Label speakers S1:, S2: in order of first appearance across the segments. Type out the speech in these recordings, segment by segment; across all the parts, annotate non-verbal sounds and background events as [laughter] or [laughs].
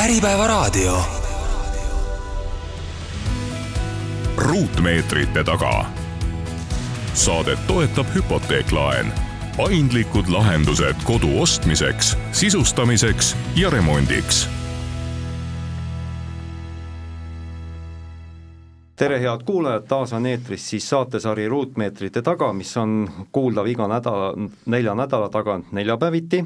S1: Äripäevaraadio.
S2: ruutmeetrite taga. saadet toetab hüpoteeklaen, paindlikud lahendused kodu ostmiseks, sisustamiseks ja remondiks
S3: tere, head kuulajad, taas on eetris siis saatesari Ruutmeetrite taga, mis on kuuldav iga nädala, nelja nädala tagant neljapäeviti.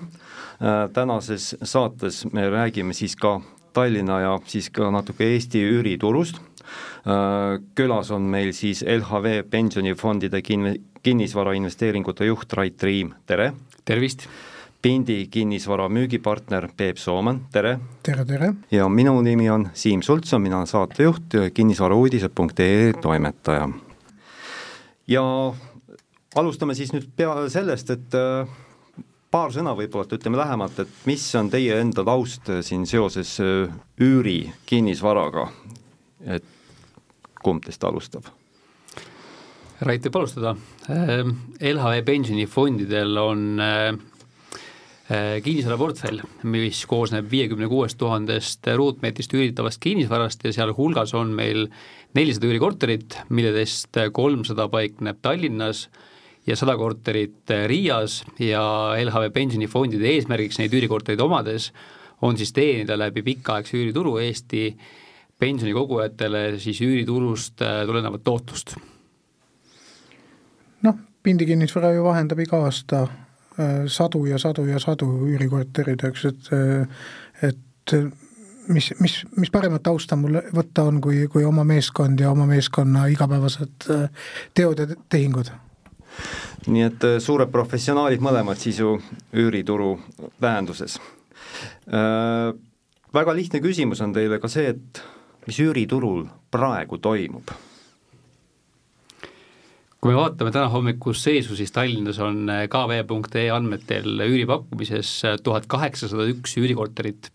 S3: tänases saates me räägime siis ka Tallinna ja siis ka natuke Eesti üüriturust. külas on meil siis LHV pensionifondide kin-, kinnisvarainvesteeringute juht Rait Riim, tere!
S4: tervist!
S3: Pindi kinnisvara müügipartner Peep Sooman, tere!
S5: tere, tere!
S3: ja minu nimi on Siim Sultson, mina olen saatejuht, kinnisvarauudised.ee toimetaja. ja alustame siis nüüd pea sellest, et äh, paar sõna võib-olla, et ütleme lähemalt, et mis on teie enda taust siin seoses äh, üüri kinnisvaraga, et kumb teist alustab?
S4: Rait võib alustada, LHV pensionifondidel on äh, kinnisvaraportfell, mis koosneb viiekümne kuuest tuhandest ruutmeetrist üüritavast kinnisvarast ja sealhulgas on meil nelisada üürikorterit, milledest kolmsada paikneb Tallinnas ja sada korterit Riias ja LHV pensionifondide eesmärgiks neid üürikortereid omades on siis teenida läbi pikaaegse üürituru Eesti pensionikogujatele siis üüriturust tulenevat tootlust.
S5: Noh, Pindi kinnisvara ju vahendab iga aasta äh, sadu ja sadu ja sadu üürikorterid, eks, et äh, et mis, mis, mis paremat tausta mul võtta on, kui, kui oma meeskond ja oma meeskonna igapäevased äh, teod ja tehingud
S3: nii et suured professionaalid mõlemad siis ju üürituru tähenduses äh,. Väga lihtne küsimus on teile ka see, et mis üüriturul praegu toimub
S4: kui me vaatame täna hommikust seisu, siis Tallinnas on äh, kv.ee andmetel üüripakkumises äh, tuhat kaheksasada üks üürikorterit.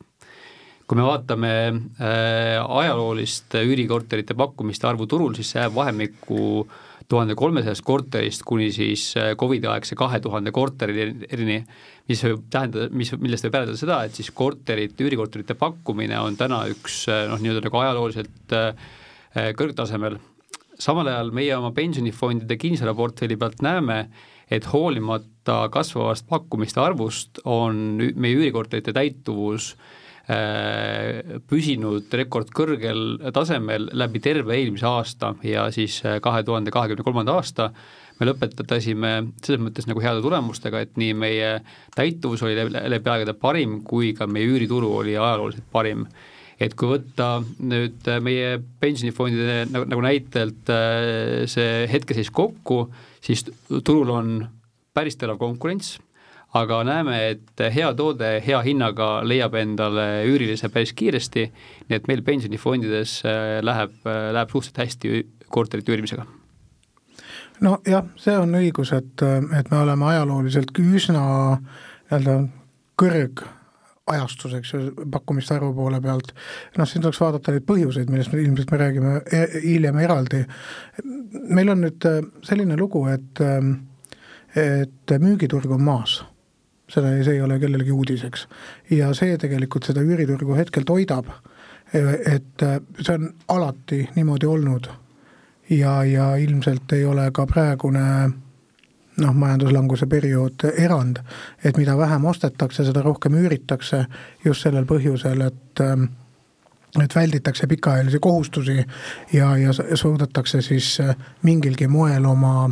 S4: kui me vaatame äh, ajaloolist üürikorterite pakkumiste arvu turul, siis see jääb vahemikku tuhande kolmesajast korterist kuni siis Covidi aegse kahe tuhande korterini, mis võib tähendada, mis, millest võib järeldada seda, et siis korterite, üürikorterite pakkumine on täna üks noh, nii-öelda nagu ajalooliselt kõrgtasemel samal ajal meie oma pensionifondide kinnisvaraportfelli pealt näeme, et hoolimata kasvavast pakkumiste arvust on meie üürikorterite täituvus äh, püsinud rekordkõrgel tasemel läbi terve eelmise aasta ja siis äh, kahe tuhande kahekümne kolmanda aasta. Me lõpetasime selles mõttes nagu heade tulemustega, et nii meie täituvus oli läbi, aegade parim, kui ka meie üürituru oli ajalooliselt parim et kui võtta nüüd äh, meie pensionifondide nagu, nagu näitelt äh, see hetkeseis kokku, siis turul on päris terav konkurents, aga näeme, et hea toode hea hinnaga leiab endale üürilise päris kiiresti, nii et meil pensionifondides äh, läheb, läheb suhteliselt hästi korterite üürimisega.
S5: Nojah, see on õigus, et, et me oleme ajalooliselt üsna nii-öelda kõrg ajastus, eks ju, pakkumiste arvu poole pealt, noh, siin tuleks vaadata neid põhjuseid, millest me ilmselt me räägime e hiljem eraldi. meil on nüüd äh, selline lugu, et, äh, et müügiturg on maas seda, see ei ole kellelegi uudiseks. ja see tegelikult seda üüriturgu hetkel toidab, et äh, see on alati niimoodi olnud ja, ja ilmselt ei ole ka praegune noh, majanduslanguse periood erand, et mida vähem ostetakse, seda rohkem üüritakse just sellel põhjusel, et ähm, et välditakse pikaajalisi kohustusi ja, ja suudetakse siis äh, mingilgi moel oma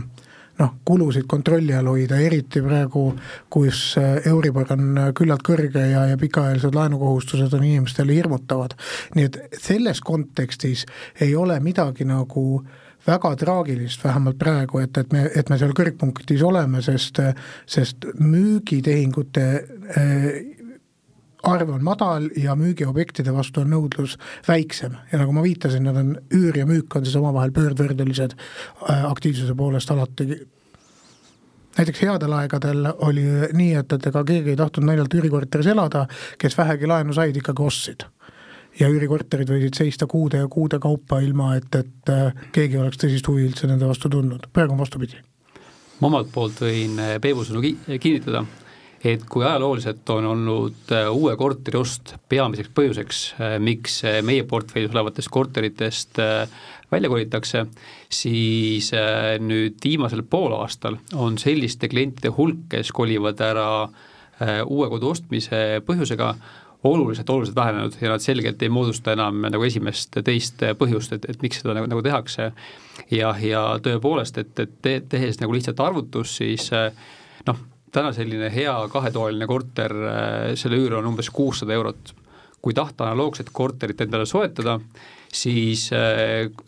S5: noh, kulusid kontrolli all hoida, eriti praegu, kus äh, Euribor on äh, küllalt kõrge ja, ja pikaajalised laenukohustused on inimestele hirmutavad. nii et selles kontekstis ei ole midagi nagu äh, väga traagilist, vähemalt praegu, et, et me, et me seal kõrgpunktis oleme, sest, sest müügitehingute äh, arv on madal ja müügiobjektide vastu on nõudlus väiksem. Ja nagu ma viitasin, nad on, üür ja müük on siis omavahel pöördvõrdelised äh, aktiivsuse poolest alati. Näiteks headel aegadel oli nii, et, et ega keegi ei tahtnud naljalt üürikorteris elada, kes vähegi laenu said, ikkagi ostsid ja üürikorterid võisid seista kuude ja kuude kaupa, ilma et, et äh, keegi oleks tõsist huvi üldse nende vastu tundnud, praegu on vastupidi.
S4: ma omalt poolt võin äh, Peebu sõnu kinnitada, et kui ajalooliselt on olnud äh, uue korteri ost peamiseks põhjuseks, äh, miks meie portfellis olevatest korteritest välja kolitakse, siis nüüd viimasel poolaastal on selliste klientide hulk, kes kolivad ära uue kodu ostmise põhjusega, oluliselt, oluliselt vähenenud ja nad selgelt ei moodusta enam nagu esimest, teist põhjust, et, et miks seda nagu, nagu tehakse. ja, ja tõepoolest, et, et te, tehes nagu lihtsalt arvutus, siis noh, täna selline hea kahetoaline korter, selle üür on umbes kuussada eurot. kui tahta analoogset korterit endale soetada, siis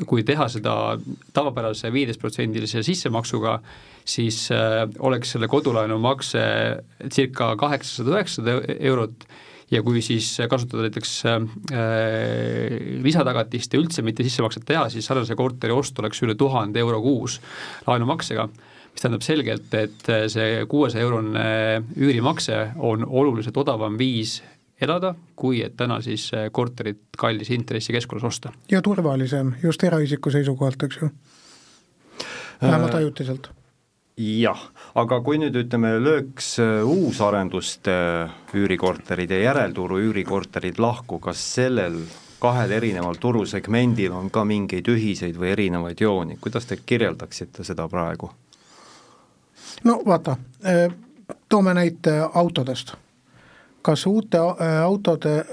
S4: kui teha seda tavapärase viieteistprotsendilise sissemaksuga, siis oleks selle kodulaenu makse circa kaheksasada, üheksasada eurot ja kui siis kasutada näiteks äh, lisatagatist ja üldse mitte sissemakset teha, siis sarnase korteri ost oleks üle tuhande euro kuus laenumaksega mis tähendab selgelt, et see kuuesaja eurone üürimakse on oluliselt odavam viis elada, kui et täna siis korterit kallis intressikeskkonnas osta.
S5: ja turvalisem just eraisiku seisukohalt, eks ju, vähemalt äh, ajutiselt
S3: jah, aga kui nüüd ütleme, lööks uusarenduste üürikorterid ja järelturu üürikorterid lahku, kas sellel kahel erineval turusegmendil on ka mingeid ühiseid või erinevaid jooni, kuidas te kirjeldaksite seda praegu?
S5: no vaata, eh, toome näite autodest. kas uute autode,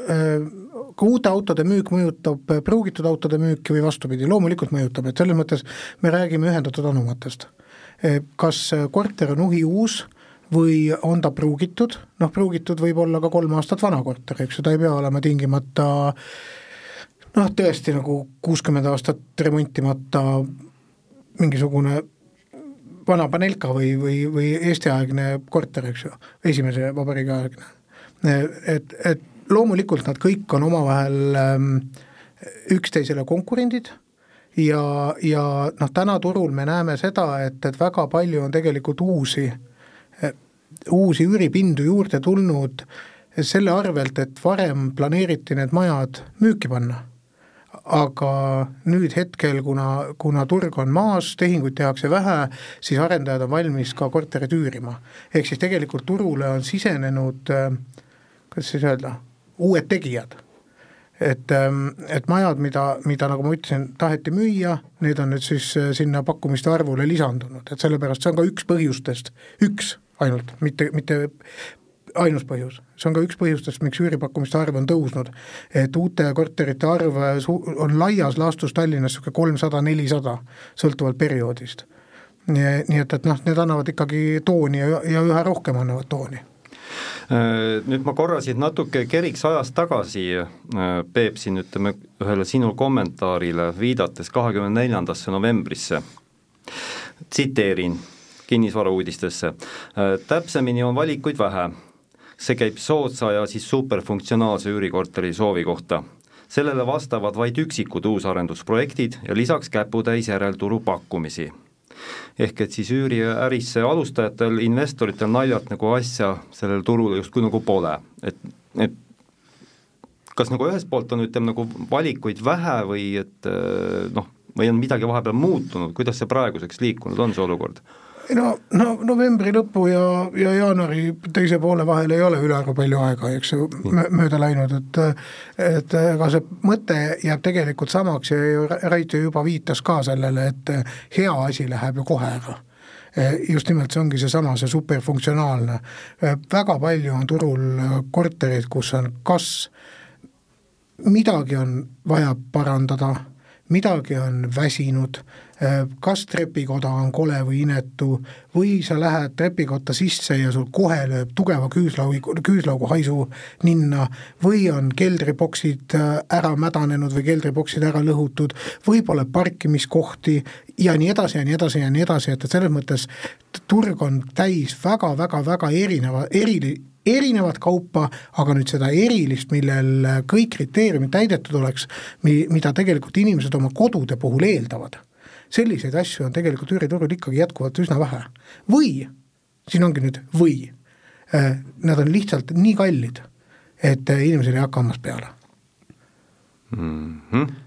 S5: ka uute autode müük mõjutab pruugitud autode müüki või vastupidi, loomulikult mõjutab, et selles mõttes me räägime ühendatud anumatest. Kas korter on uhiuus või on ta pruugitud, noh pruugitud võib olla ka kolm aastat vana korter, eks ju, ta ei pea olema tingimata noh, tõesti nagu kuuskümmend aastat remontimata mingisugune vana Panelka või, või, või Eesti-aegne korter, eks ju, esimese vabariigi aegne. et, et loomulikult nad kõik on omavahel ähm, üksteisele konkurendid ja, ja noh, täna turul me näeme seda, et, et väga palju on tegelikult uusi, uusi üüripindu juurde tulnud selle arvelt, et varem planeeriti need majad müüki panna aga nüüd hetkel, kuna, kuna turg on maas, tehinguid tehakse vähe, siis arendajad on valmis ka korterid üürima. ehk siis tegelikult turule on sisenenud, äh, kuidas siis öelda, uued tegijad et, ähm, et majad, mida, mida nagu ma ütlesin, taheti müüa, need on nüüd siis äh, sinna pakkumiste arvule lisandunud, et sellepärast see on ka üks põhjustest, üks ainult, mitte, mitte ainus põhjus, see on ka üks põhjustest, miks üüripakkumiste arv on tõusnud. et uute korterite arv on laias laastus Tallinnas niisugune kolmsada, nelisada, sõltuvalt perioodist. nii, nii et, et noh, need annavad ikkagi tooni ja, ja üha rohkem annavad tooni
S3: äh, nüüd ma korra siit natuke keriks ajas tagasi, äh, Peep, siin ütleme ühele sinu kommentaarile viidates kahekümne neljandasse novembrisse, tsiteerin kinnisvarauudistesse, äh, täpsemini on valikuid vähe see käib soodsa ja siis superfunktsionaalse üürikorteri soovi kohta. sellele vastavad vaid üksikud uusarendusprojektid ja lisaks käputäis järelturu pakkumisi. Ehk et siis üüriärisse alustajatel, investoritel naljalt nagu asja sellel turul justkui nagu pole, et, et kas nagu ühest poolt on, ütleme nagu valikuid vähe või et noh, või on midagi vahepeal muutunud, kuidas see praeguseks liikunud on, see olukord?
S5: No, no novembri lõpu ja, ja jaanuari teise poole vahel ei ole ülearu palju aega, eks ju, mööda läinud, et et ega see mõte jääb tegelikult samaks ja Rait ju juba viitas ka sellele, et hea asi läheb ju kohe ära just nimelt see ongi seesama, see superfunktsionaalne. väga palju on turul korterid, kus on kas midagi on vaja parandada, midagi on väsinud kas trepikoda on kole või inetu või sa lähed trepikotta sisse ja sul kohe lööb tugeva küüslaugu, küüslaugu haisu ninna või on keldriboksid äh, ära mädanenud või keldriboksid ära lõhutud või pole parkimiskohti ja nii edasi ja nii edasi ja nii edasi, et, et selles mõttes turg on täis väga-väga-väga erineva, eri, erinevat kaupa, aga nüüd seda erilist, millel kõik kriteeriumid täidetud oleks, mi-, mida tegelikult inimesed oma kodude puhul eeldavad selliseid asju on tegelikult üüriturul ikkagi jätkuvalt üsna vähe. või, siin ongi nüüd või, äh, nad on lihtsalt nii kallid, et äh, inimesel ei hakka hammas peale
S3: mm. -hmm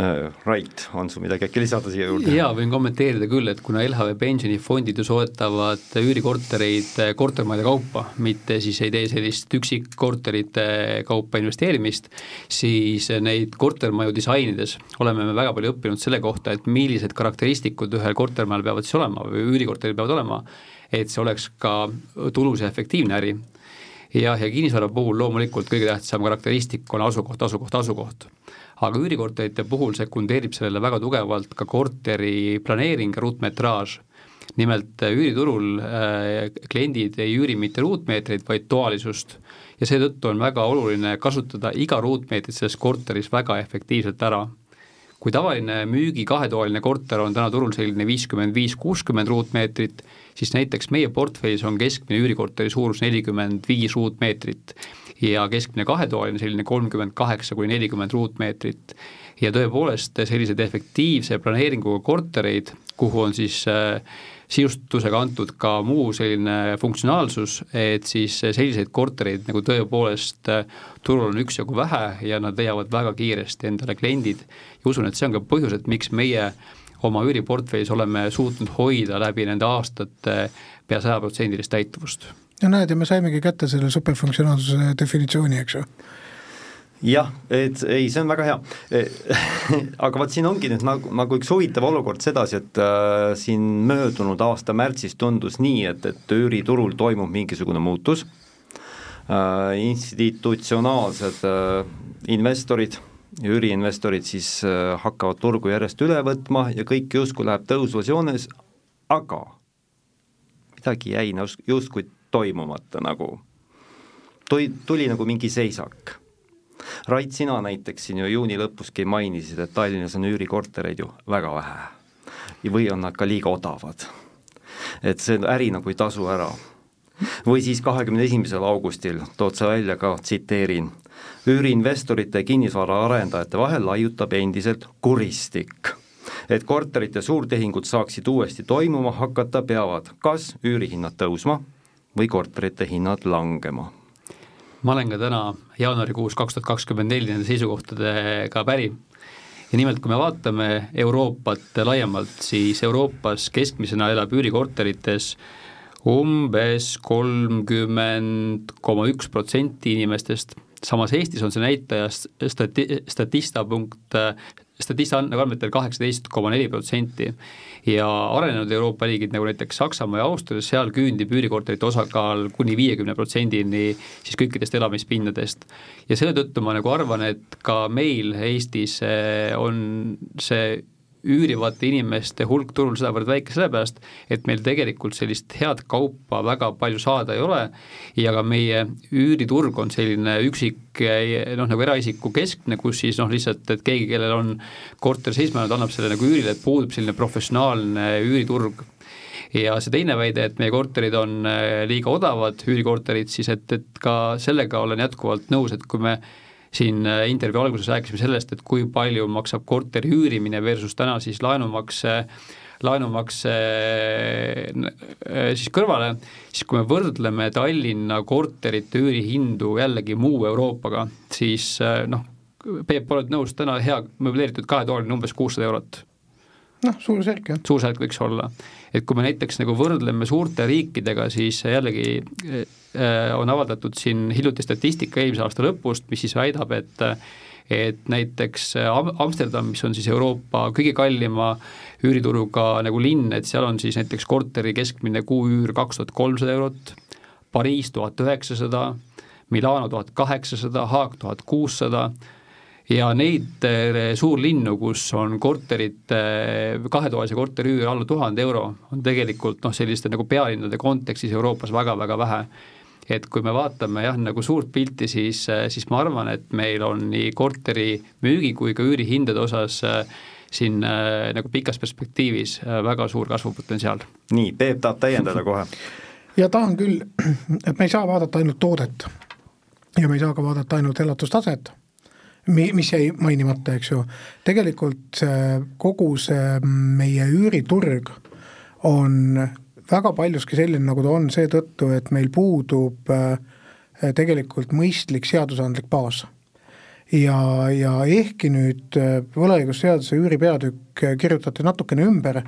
S3: äh, Rait, on sul midagi äkki lisada siia juurde?
S4: jaa, võin kommenteerida küll, et kuna LHV pensionifondid ju soetavad üürikortereid kortermajade kaupa, mitte siis ei tee sellist üksikkorterite kaupa investeerimist, siis neid kortermaju disainides oleme me väga palju õppinud selle kohta, et millised karakteristikud ühel kortermajal peavad siis olema või üürikorteril peavad olema, et see oleks ka tulus ja efektiivne äri jah, ja kinnisvara puhul loomulikult kõige tähtsam karakteristik on asukoht, asukoht, asukoht. Aga üürikorterite puhul sekundeerib sellele väga tugevalt ka korteri planeering ruutmetraaž. nimelt äh, üüriturul äh, kliendid ei üüri mitte ruutmeetreid, vaid toalisust ja seetõttu on väga oluline kasutada iga ruutmeetrit selles korteris väga efektiivselt ära kui tavaline müügi kahetoaline korter on täna turul selline viiskümmend viis, kuuskümmend ruutmeetrit, siis näiteks meie portfellis on keskmine üürikorteri suurus nelikümmend viis ruutmeetrit ja keskmine kahetoaline selline kolmkümmend kaheksa kuni nelikümmend ruutmeetrit. ja tõepoolest selliseid efektiivse planeeringuga kortereid, kuhu on siis äh, sisustusega antud ka muu selline funktsionaalsus, et siis selliseid kortereid nagu tõepoolest äh, turul on üksjagu vähe ja nad leiavad väga kiiresti endale kliendid ja usun, et see on ka põhjus, et miks meie oma üüriportfellis oleme suutnud hoida läbi nende aastate pea sajaprotsendilist täituvust.
S5: no näed, ja me saimegi kätte selle superfunktsionaalsuse definitsiooni, eks ju
S3: jah, et ei, see on väga hea. [laughs] aga vot siin ongi nüüd nagu, nagu üks huvitav olukord sedasi, et äh, siin möödunud aasta märtsis tundus nii, et, et üüriturul toimub mingisugune muutus äh,, institutsionaalsed äh, investorid, üüriinvestorid siis äh, hakkavad turgu järjest üle võtma ja kõik justkui läheb tõusvas joones, aga midagi jäi justkui toimumata nagu, tuli, tuli nagu mingi seisak Rait, sina näiteks siin ju juuni lõpuski mainisid, et Tallinnas on üürikortereid ju väga vähe või on nad ka liiga odavad. et see äri nagu ei tasu ära. või siis kahekümne esimesel augustil tood sa välja ka, tsiteerin, üüriinvestorite ja kinnisvaraarendajate vahel laiutab endiselt kuristik. Et korterite suurtehingud saaksid uuesti toimuma hakata, peavad kas üürihinnad tõusma või korterite hinnad langema.
S4: Ma olen ka täna jaanuarikuus kaks tuhat kakskümmend neli nende seisukohtadega päri. ja nimelt, kui me vaatame Euroopat laiemalt, siis Euroopas keskmisena elab üürikorterites umbes kolmkümmend koma üks protsenti inimestest, samas Eestis on see näitaja stati-, statista punkt statista andmetel kaheksateist koma neli protsenti ja arenenud Euroopa riigid nagu näiteks Saksamaa ja Austria, seal küündib üürikorterite osakaal kuni viiekümne protsendini siis kõikidest elamispindadest. ja selle tõttu ma nagu arvan, et ka meil Eestis eh, on see üürivate inimeste hulk turul sedavõrd väike sellepärast, et meil tegelikult sellist head kaupa väga palju saada ei ole ja ka meie üüriturg on selline üksik noh, nagu eraisiku keskne, kus siis noh, lihtsalt, et keegi, kellel on korter seisma jäänud, annab selle nagu üürile, et puudub selline professionaalne üüriturg. Ja see teine väide, et meie korterid on äh, liiga odavad, üürikorterid, siis et, et ka sellega olen jätkuvalt nõus, et kui me siin äh, intervjuu alguses rääkisime sellest, et kui palju maksab korteri üürimine versus täna siis laenumakse laenumakse äh, siis kõrvale, siis kui me võrdleme Tallinna korterite üürihindu jällegi muu Euroopaga, siis äh, noh, Peep, oled nõus, täna hea möbleeritud kahetoaline umbes kuussada eurot
S5: noh, suurusjärk jah.
S4: suurusjärk võiks olla. Et kui me näiteks nagu võrdleme suurte riikidega, siis jällegi äh, on avaldatud siin hiljuti statistika eelmise aasta lõpust, mis siis väidab, et et näiteks Amsterdam, mis on siis Euroopa kõige kallima üürituruga nagu linn, et seal on siis näiteks korteri keskmine kuuüür kaks tuhat kolmsada eurot, Pariis tuhat üheksasada, Milano tuhat kaheksasada, Haag tuhat kuussada ja neid eh, suurlinnu, kus on korterid, kahetoalise korteri üür alla tuhande euro, on tegelikult noh, selliste nagu pealinnade kontekstis Euroopas väga-väga vähe. et kui me vaatame jah, nagu suurt pilti, siis, eh, siis ma arvan, et meil on nii korteri müügi kui ka üürihindade osas eh, siin nagu pikas perspektiivis väga suur kasvupotentsiaal.
S3: nii, Peep tahab täiendada kohe. [laughs]
S5: ja tahan küll, et me ei saa vaadata ainult toodet ja me ei saa ka vaadata ainult elatustaset mi-, mis jäi mainimata, eks ju, tegelikult see, kogu see meie üüriturg on väga paljuski selline, nagu ta on, seetõttu, et meil puudub äh, tegelikult mõistlik seadusandlik baas. ja, ja ehkki nüüd äh, võlaõigusseaduse üüripeatükk kirjutati natukene ümber,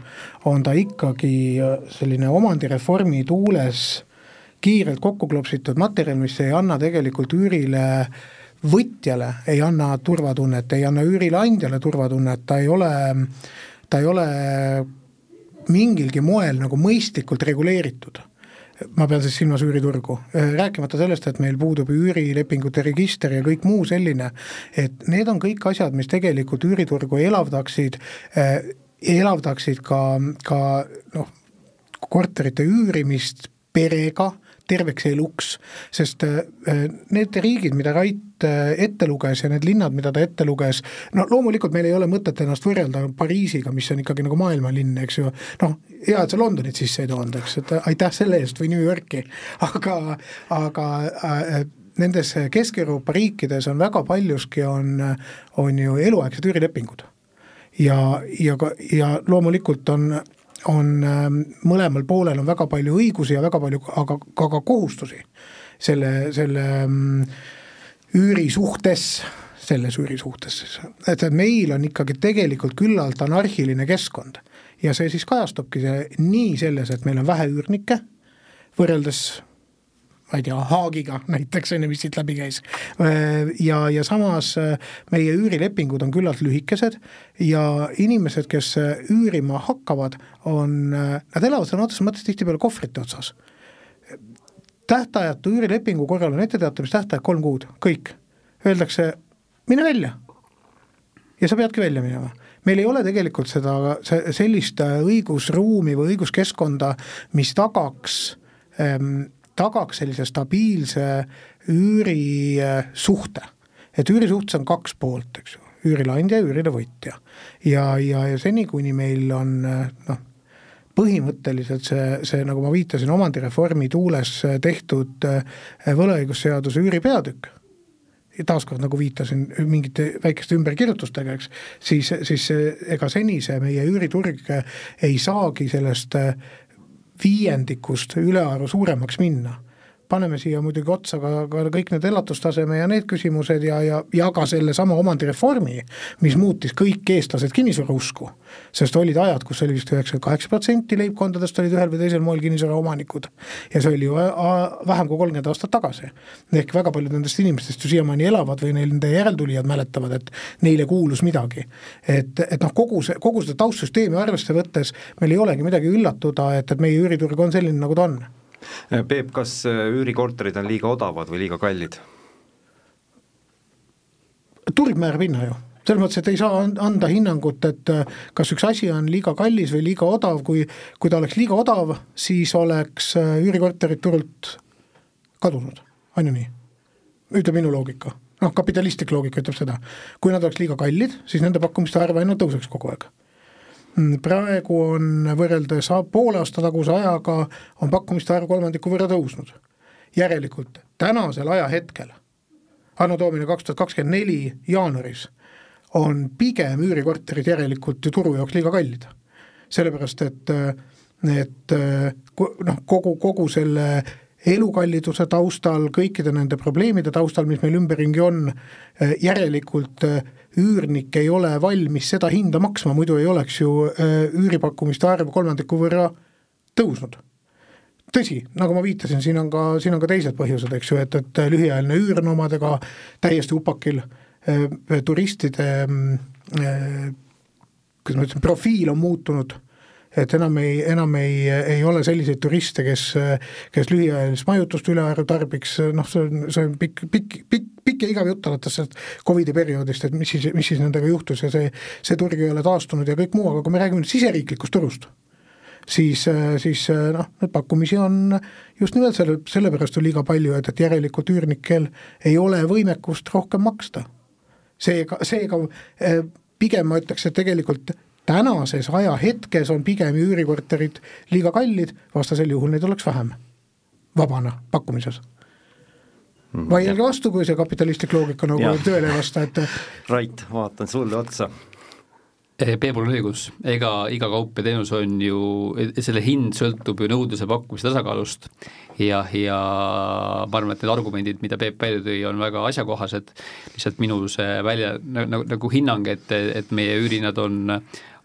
S5: on ta ikkagi äh, selline omandireformi tuules kiirelt kokku klopsitud materjal, mis ei anna tegelikult üürile võtjale ei anna turvatunnet, ei anna üürileandjale turvatunnet, ta ei ole, ta ei ole mingilgi moel nagu mõistlikult reguleeritud. Ma pean siis silmas üüriturgu, rääkimata sellest, et meil puudub üürilepingute register ja kõik muu selline, et need on kõik asjad, mis tegelikult üüriturgu elavdaksid eh,, elavdaksid ka, ka noh, korterite üürimist perega terveks eluks, sest äh, need riigid, mida Rait äh, ette luges ja need linnad, mida ta ette luges, no loomulikult meil ei ole mõtet ennast võrrelda Pariisiga, mis on ikkagi nagu maailmalinn, eks ju, noh, hea, et sa Londonit sisse ei toonud, eks, et aitäh selle eest või New Yorki, [laughs] aga, aga äh, nendes Kesk-Euroopa riikides on väga paljuski on, on ju eluaegsed üürilepingud. ja, ja ka, ja loomulikult on on ähm, mõlemal poolel on väga palju õigusi ja väga palju aga ka, ka kohustusi selle, selle ähm, üüri suhtes, selles üüri suhtes siis, et meil on ikkagi tegelikult küllalt anarhiline keskkond. Ja see siis kajastubki see nii selles, et meil on vähe üürnikke, võrreldes ma ei tea, Haagiga [laughs] näiteks, on ju, mis siit läbi käis. ja, ja samas äh, meie üürilepingud on küllalt lühikesed ja inimesed, kes äh, üürima hakkavad, on, äh, nad elavad sõna otseses mõttes tihtipeale kohvrite otsas. tähtajatu üürilepingu korral on etteteatamistähtaeg kolm kuud, kõik. Öeldakse, mine välja. ja sa peadki välja minema meil ei ole tegelikult seda, sellist õigusruumi või õiguskeskkonda, mis tagaks ähm, tagaks sellise stabiilse üürisuhte. et üürisuhtes on kaks poolt, eks ju, üürileandja ja üürilevõtja. ja, ja, ja seni, kuni meil on noh, põhimõtteliselt see, see, nagu ma viitasin, omandireformi tuules tehtud võlaõigusseaduse üüripeatükk, taaskord nagu viitasin mingite väikeste ümberkirjutustega, eks, siis, siis ega seni see meie üüriturg ei saagi sellest viiendikust ülearu suuremaks minna paneme siia muidugi otsa ka, ka kõik need elatustaseme ja need küsimused ja, ja, ja ka sellesama omandireformi, mis muutis kõik eestlased kinnisvarausku. sest olid ajad, kus oli vist üheksakümmend kaheksa protsenti leibkondadest olid ühel või teisel moel kinnisvaraomanikud. ja see oli ju vähem kui kolmkümmend aastat tagasi. ehk väga paljud nendest inimestest ju siiamaani elavad või neil nende järeltulijad mäletavad, et neile kuulus midagi. et, et noh, kogu see, kogu seda taustsüsteemi arvesse võttes meil ei olegi midagi üllatuda, et, et meie üüriturg on selline, nagu ta on
S3: Peep, kas äh, üürikorterid on liiga odavad või liiga kallid?
S5: turg määrab hinna ju, selles mõttes, et ei saa anda hinnangut, et äh, kas üks asi on liiga kallis või liiga odav, kui, kui ta oleks liiga odav, siis oleks äh, üürikorterid turult kadunud, on ju nii? ütleb minu loogika, noh, kapitalistlik loogika ütleb seda. kui nad oleks liiga kallid, siis nende pakkumiste arv ainult tõuseks kogu aeg praegu on võrreldes poole aasta taguse ajaga, on pakkumiste arv kolmandiku võrra tõusnud. järelikult tänasel ajahetkel, anno Domini kaks tuhat kakskümmend neli jaanuaris, on pigem üürikorterid järelikult ju turu jaoks liiga kallid. sellepärast, et, et noh, kogu, kogu selle elukalliduse taustal, kõikide nende probleemide taustal, mis meil ümberringi on, järelikult üürnik ei ole valmis seda hinda maksma, muidu ei oleks ju äh, üüripakkumiste arv kolmandiku võrra tõusnud. tõsi, nagu ma viitasin, siin on ka, siin on ka teised põhjused, eks ju, et, et lühiajaline üür on omadega täiesti upakil, äh, turistide äh, kuidas ma ütlen, profiil on muutunud et enam ei, enam ei, ei ole selliseid turiste, kes, kes lühiajalist majutust ülearu tarbiks, noh, see on, see on pikk, pikk, pikk, pikk ja igav jutt alates sellest Covidi perioodist, et mis siis, mis siis nendega juhtus ja see, see turg ei ole taastunud ja kõik muu, aga kui me räägime nüüd siseriiklikust turust, siis, siis noh, neid pakkumisi on just nimelt selle, sellepärast on liiga palju, et, et järelikult üürnikel ei ole võimekust rohkem maksta. seega, seega eh, pigem ma ütleks, et tegelikult tänases ajahetkes on pigem üürikorterid liiga kallid, vastasel juhul neid oleks vähem vabana pakkumises. Mm, vaielge vastu, kui see kapitalistlik loogika nagu [laughs] tööle ei vasta, et
S3: Rait, vaatan sulle otsa.
S4: Peebul on õigus, ega iga kaup ja teenus on ju, selle hind sõltub ju nõudluse pakkumise tasakaalust ja, ja ma arvan, et need argumendid, mida Peep välja tõi, on väga asjakohased, lihtsalt minu see välja nagu, nagu hinnang, et, et meie üürihinnad on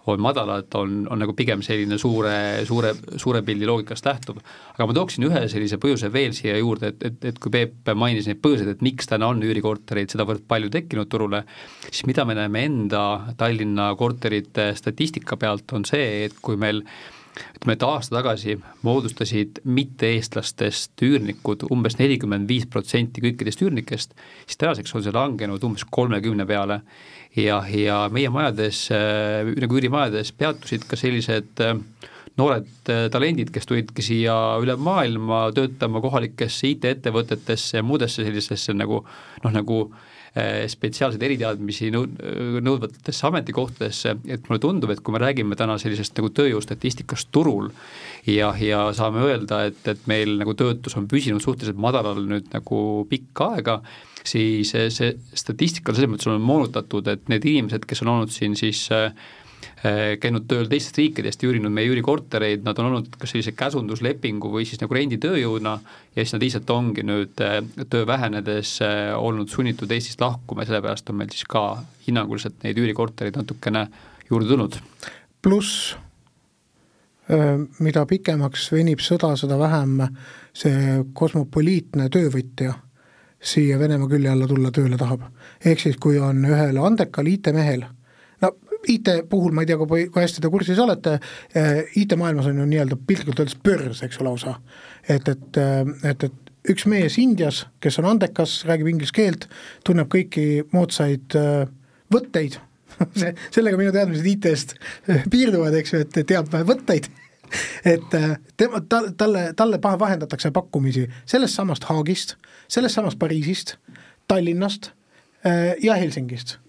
S4: on madalad, on, on nagu pigem selline suure, suure, suure pildi loogikast lähtuv. aga ma tooksin ühe sellise põhjuse veel siia juurde, et, et, et kui Peep mainis neid põhjuseid, et miks täna on üürikortereid sedavõrd palju tekkinud turule, siis mida me näeme enda Tallinna korterite statistika pealt, on see, et kui meil ütleme, et aasta tagasi moodustasid mitte-eestlastest üürnikud umbes nelikümmend viis protsenti kõikidest üürnikest, siis tänaseks on see langenud umbes kolmekümne peale. Ja, ja meie majades, äh, nagu üürimajades peatusid ka sellised äh, noored äh, talendid, kes tulidki siia üle maailma töötama kohalikesse IT-ettevõtetesse ja muudesse sellisesse nagu noh, nagu spetsiaalseid eriteadmisi nõu-, nõudvatesse ametikohtadesse, et mulle tundub, et kui me räägime täna sellisest nagu tööjõustatistikast turul ja, ja saame öelda, et, et meil nagu töötus on püsinud suhteliselt madalal nüüd nagu pikka aega, siis see statistika selles mõttes on moonutatud, et need inimesed, kes on olnud siin siis äh, käinud tööl teistest riikidest ja üürinud meie üürikortereid, nad on olnud kas sellise käsunduslepingu või siis nagu renditööjõuna ja siis nad lihtsalt ongi nüüd äh, töö vähenedes olnud sunnitud Eestist lahkuma ja sellepärast on meil siis ka hinnanguliselt neid üürikortereid natukene juurde tulnud.
S5: pluss mida pikemaks venib sõda, seda vähem see kosmopoliitne töövõtja siia Venemaa külje alla tulla tööle tahab. ehk siis, kui on ühel andekal IT-mehel, IT puhul ma ei tea, kui, kui hästi te kursis olete, eh, IT-maailmas on ju nii-öelda piltlikult öeldes börs, eks ole, lausa. et, et, eh, et, et üks mees Indias, kes on andekas, räägib inglise keelt, tunneb kõiki moodsaid eh, võtteid [laughs] see, sellega minu teadmised IT-st piirduvad, eks ju, et teab võtteid [laughs] et tema, ta, talle, talle vahendatakse pakkumisi sellest samast Haagist, sellest samast Pariisist, Tallinnast ja Helsingist.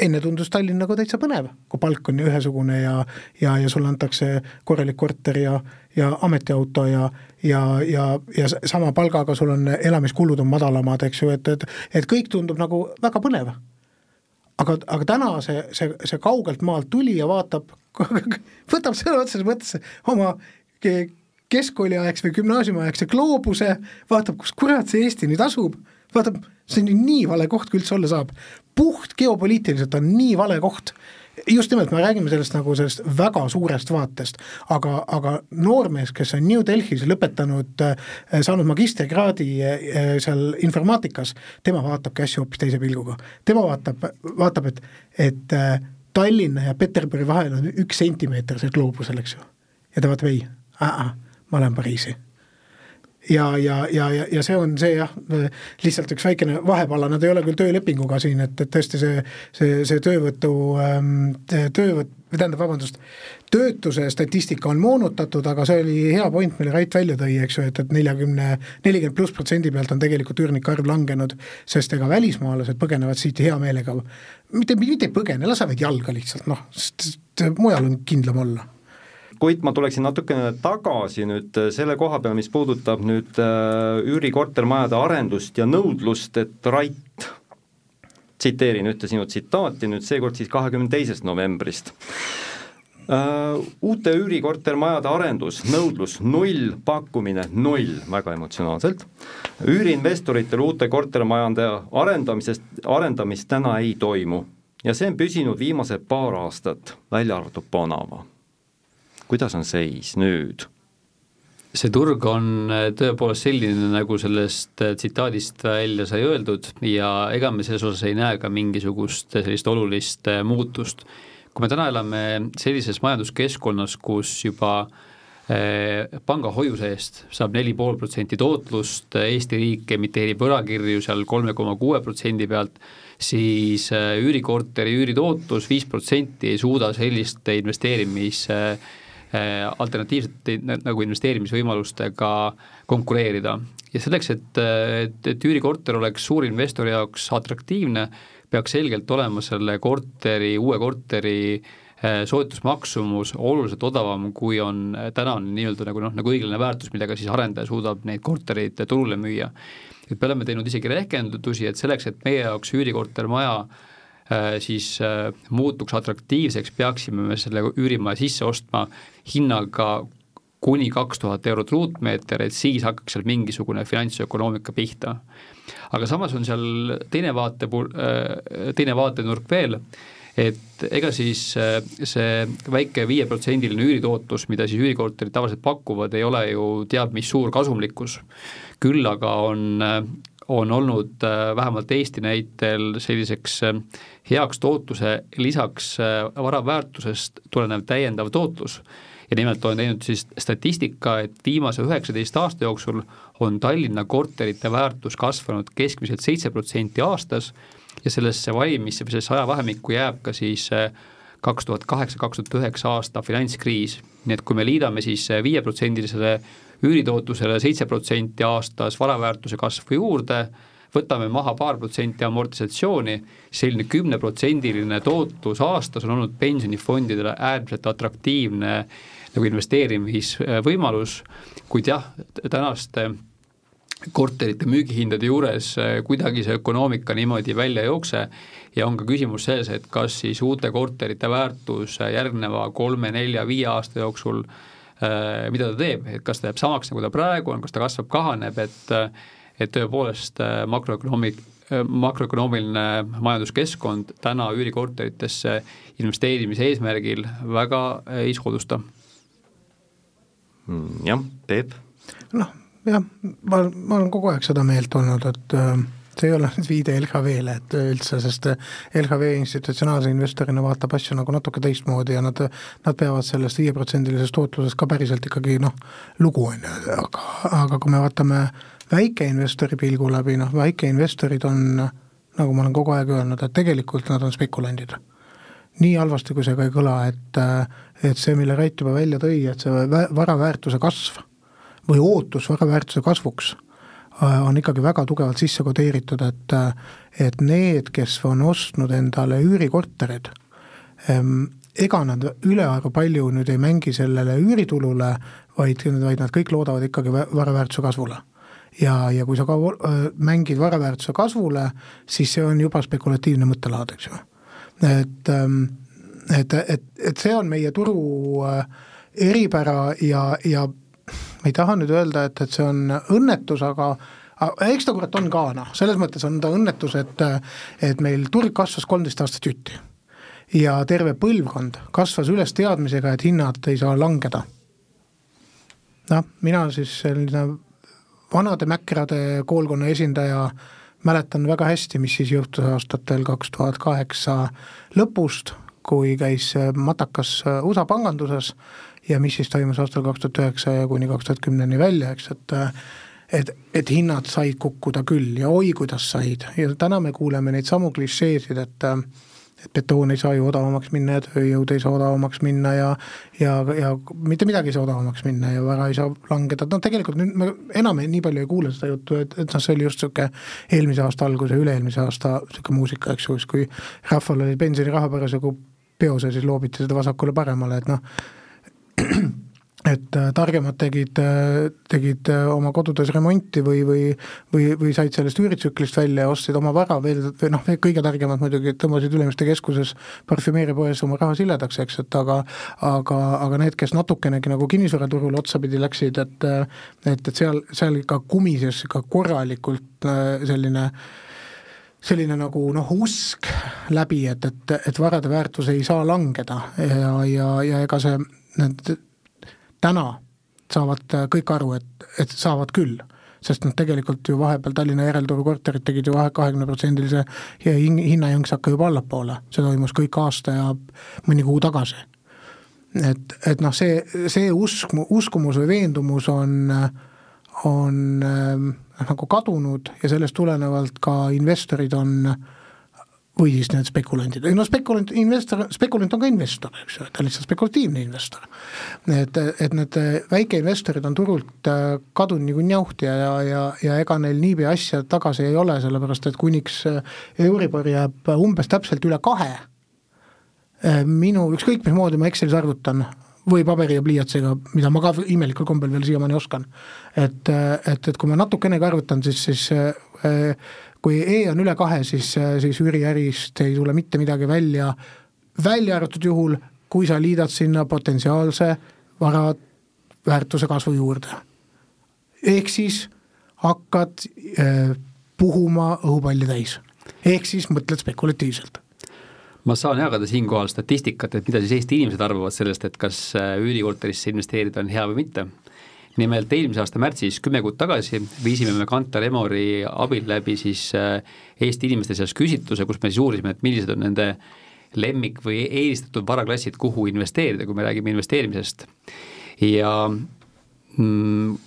S5: Enne tundus Tallinn nagu täitsa põnev, kui palk on ühesugune ja, ja, ja sulle antakse korralik korter ja, ja ametiauto ja, ja, ja, ja sama palgaga sul on elamiskulud on madalamad, eks ju, et, et, et kõik tundub nagu väga põnev. Aga, aga täna see, see, see kaugelt maalt tuli ja vaatab, [laughs] võtab sõna otseses mõttes oma keskkooliaegse või gümnaasiumiaegse gloobuse, vaatab, kus kurat see Eesti nüüd asub, vaatab, see on ju nii vale koht, kui üldse olla saab. puht geopoliitiliselt on nii vale koht, just nimelt, me räägime sellest nagu sellest väga suurest vaatest, aga, aga noormees, kes on New Delhis lõpetanud, äh, saanud magistrikraadi äh, seal informaatikas, tema vaatabki asju hoopis teise pilguga. tema vaatab, vaatab, et, et Tallinna ja Peterburi vahel on üks sentimeeter see gloobusel, eks ju. ja ta vaatab, ei ma lähen Pariisi. Ja, ja, ja, ja, ja see on see jah, lihtsalt üks väikene vahepala, nad ei ole küll töölepinguga siin, et, et tõesti see, see, see töövõtu, ähm, töövõt-, või tähendab, vabandust, töötuse statistika on moonutatud, aga see oli hea point, mille Rait välja tõi, eks ju, et, et neljakümne, nelikümmend pluss protsendi pealt on tegelikult üürnike arv langenud, sest ega välismaalased põgenevad siit hea meelega, mitte, mitte ei põgene, lasevad jalga lihtsalt, noh, sest mujal on kindlam olla
S3: kuid ma tuleksin natukene tagasi nüüd äh, selle koha peal, mis puudutab nüüd äh, üürikortermajade arendust ja nõudlust, et Rait, tsiteerin ühte sinu tsitaati nüüd seekord siis kahekümne teisest novembrist. Uh, uute üürikortermajade arendus, nõudlus null, pakkumine null, väga emotsionaalselt. üüriinvestoritel uute kortermajade arendamisest, arendamist täna ei toimu. Ja see on püsinud viimased paar aastat, välja arvatud Panama kuidas on seis nüüd?
S4: see turg on äh, tõepoolest selline, nagu sellest äh, tsitaadist välja sai öeldud ja ega me selles osas ei näe ka mingisugust äh, sellist olulist muutust. kui me täna elame sellises majanduskeskkonnas, kus juba panga hoiuse eest saab neli pool protsenti tootlust, Eesti riik emiteerib võlakirju seal kolme koma kuue protsendi pealt, siis üürikorteri üüritootlus viis protsenti ei suuda sellist investeerimis Äh, alternatiivsete nagu investeerimisvõimalustega konkureerida. ja selleks, et, et, et üürikorter oleks suurinvestori jaoks atraktiivne, peaks selgelt olema selle korteri, uue korteri äh, soetusmaksumus oluliselt odavam, kui on tänane nii-öelda nagu noh, nagu õiglane väärtus, millega siis arendaja suudab neid kortereid turule müüa. et me oleme teinud isegi rehkendusi, et selleks, et meie jaoks üürikortermaja siis muutuks atraktiivseks, peaksime me selle üürimaja sisse ostma hinnaga kuni kaks tuhat eurot ruutmeeter, et siis hakkaks seal mingisugune finantsökonoomika pihta. aga samas on seal teine vaate, teine vaatenurk veel, et ega siis see väike viieprotsendiline üüritootlus, mida siis üürikorterid tavaliselt pakuvad, ei ole ju teab mis suur kasumlikkus. küll aga on, on olnud vähemalt Eesti näitel selliseks heaks tootluse lisaks vara väärtusest tulenev täiendav tootlus. Ja nimelt olen teinud siis statistika, et viimase üheksateist aasta jooksul on Tallinna korterite väärtus kasvanud keskmiselt seitse protsenti aastas ja sellesse valimisse või sellesse ajavahemikku jääb ka siis äh, kaks tuhat kaheksa, kaks tuhat üheksa aasta finantskriis. nii et kui me liidame siis viieprotsendilisele üüritootlusele seitse protsenti aastas varaväärtuse kasvu juurde, võtame maha paar protsenti amortisatsiooni, selline kümneprotsendiline tootlus aastas on olnud pensionifondidele äärmiselt atraktiivne nagu investeerimisvõimalus, kuid jah, tänaste korterite müügihindade juures eh, kuidagi see ökonoomika niimoodi välja ei jookse. Ja on ka küsimus selles, et kas siis uute korterite väärtus järgneva kolme, nelja, viie aasta jooksul eh, mida ta teeb, et kas ta jääb samaks, nagu ta praegu on, kas ta kasvab, kahaneb, et et tõepoolest makroökonoomik, makroökonoomiline majanduskeskkond täna üürikorteritesse investeerimise eesmärgil väga ei soodusta.
S3: Mm, jah, Peep?
S5: noh, jah, ma, ma olen kogu aeg seda meelt olnud, et äh, see ei ole nüüd viide LHV-le, et üldse, sest LHV institutsionaalse investorina vaatab asju nagu natuke teistmoodi ja nad, nad peavad sellest viieprotsendilisest tootlusest ka päriselt ikkagi noh, lugu, on ju, aga, aga kui me vaatame väikeinvestori pilgu läbi, noh väikeinvestorid on, nagu ma olen kogu aeg öelnud, et tegelikult nad on spekulandid. Nii halvasti, kui see ka ei kõla, et, et see, mille Rait juba välja tõi, et see vara väärtuse kasv või ootus vara väärtuse kasvuks äh, on ikkagi väga tugevalt sisse kodeeritud, et et need, kes on ostnud endale üürikorterid, ähm, ega nad ülearu palju nüüd ei mängi sellele üüritulule, vaid, vaid nad kõik loodavad ikkagi vara väärtuse kasvule. Ja, ja kui sa ka äh, mängid vara väärtuse kasvule, siis see on juba spekulatiivne mõttelaad, eks ju. Et, ähm, et, et, et see on meie turu äh, eripära ja, ja ei taha nüüd öelda, et, et see on õnnetus, aga eks ta kurat on ka noh, selles mõttes on ta õnnetus, et et meil turg kasvas kolmteist aastat jutti. ja terve põlvkond kasvas üles teadmisega, et hinnad ei saa langeda. noh, mina siis selline vanade mäkrade koolkonna esindaja mäletan väga hästi, mis siis juhtus aastatel kaks tuhat kaheksa lõpust, kui käis matakas USA panganduses ja mis siis toimus aastal kaks tuhat üheksa ja kuni kaks tuhat kümneni välja, eks, et et, et hinnad said kukkuda küll ja oi, kuidas said. Ja täna me kuuleme neid samu klišeesid, et et betoon ei saa ju odavamaks minna ja tööjõud ei saa odavamaks minna ja ja, ja mitte midagi ei saa odavamaks minna ja vara ei saa langeda, no tegelikult nüüd me enam nii palju ei kuule seda juttu, et, et noh, see oli just niisugune eelmise aasta algus ja üle-eelmise aasta niisugune muusika, eks ju, siis kui rahval oli pensioniraha parasjagu peos ja siis loobiti seda vasakule-paremale, et noh, et äh, targemad tegid, äh, tegid äh, oma kodudes remonti või, või või, või said sellest üüritsüklist välja ja ostsid oma vara veel, või noh, kõige targemad muidugi tõmbasid Ülemiste keskuses parfümeeripoes oma raha siledaks, eks, et aga aga, aga need, kes natukenegi nagu kinnisvaraturule otsapidi läksid, et et, et seal, seal ikka kumises ikka korralikult selline selline nagu noh, usk läbi, et, et, et varade väärtus ei saa langeda. Ja, ja, ja ega see, need täna saavad äh, kõik aru, et, et saavad küll sest noh, tegelikult ju vahepeal Tallinna järelturu korterid tegid ju kahekümneprotsendilise hinnajõnksaka juba allapoole, see toimus kõik aasta ja mõni kuu tagasi. et, et noh, see, see usk, uskumus või veendumus on, on äh, nagu kadunud ja sellest tulenevalt ka investorid on äh, või siis need spekulandid, no spekulant, investor, spekulant on ka investor, eks ju, ta on lihtsalt spekulatiivne investor. et, et need väikeinvestorid on turult äh, kadunud nagu njauht ja, ja, ja, ja ega neil niipea asja tagasi ei ole, sellepärast et kuniks äh, Euribor jääb umbes täpselt üle kahe, äh, minu, ükskõik mismoodi ma Excelis arvutan, või paberi ja pliiatsiga, mida ma ka imelikul kombel veel siiamaani oskan. et, et, et kui ma natukenegi arvutan, siis, siis kui E on üle kahe, siis, siis üüriärist ei tule mitte midagi välja, välja arvatud juhul, kui sa liidad sinna potentsiaalse vara väärtuse kasvu juurde. ehk siis hakkad äh, puhuma õhupalli täis, ehk siis mõtled spekulatiivselt
S4: ma saan jagada siinkohal statistikat, et mida siis Eesti inimesed arvavad sellest, et kas äh, üürikorterisse investeerida on hea või mitte. Nimelt eelmise aasta märtsis, kümme kuud tagasi, viisime me Kantar Emori abil läbi siis äh, Eesti inimeste seas küsitluse, kus me siis uurisime, et millised on nende lemmik või eelistatud varaklassid, kuhu investeerida, kui me räägime investeerimisest. ja mm,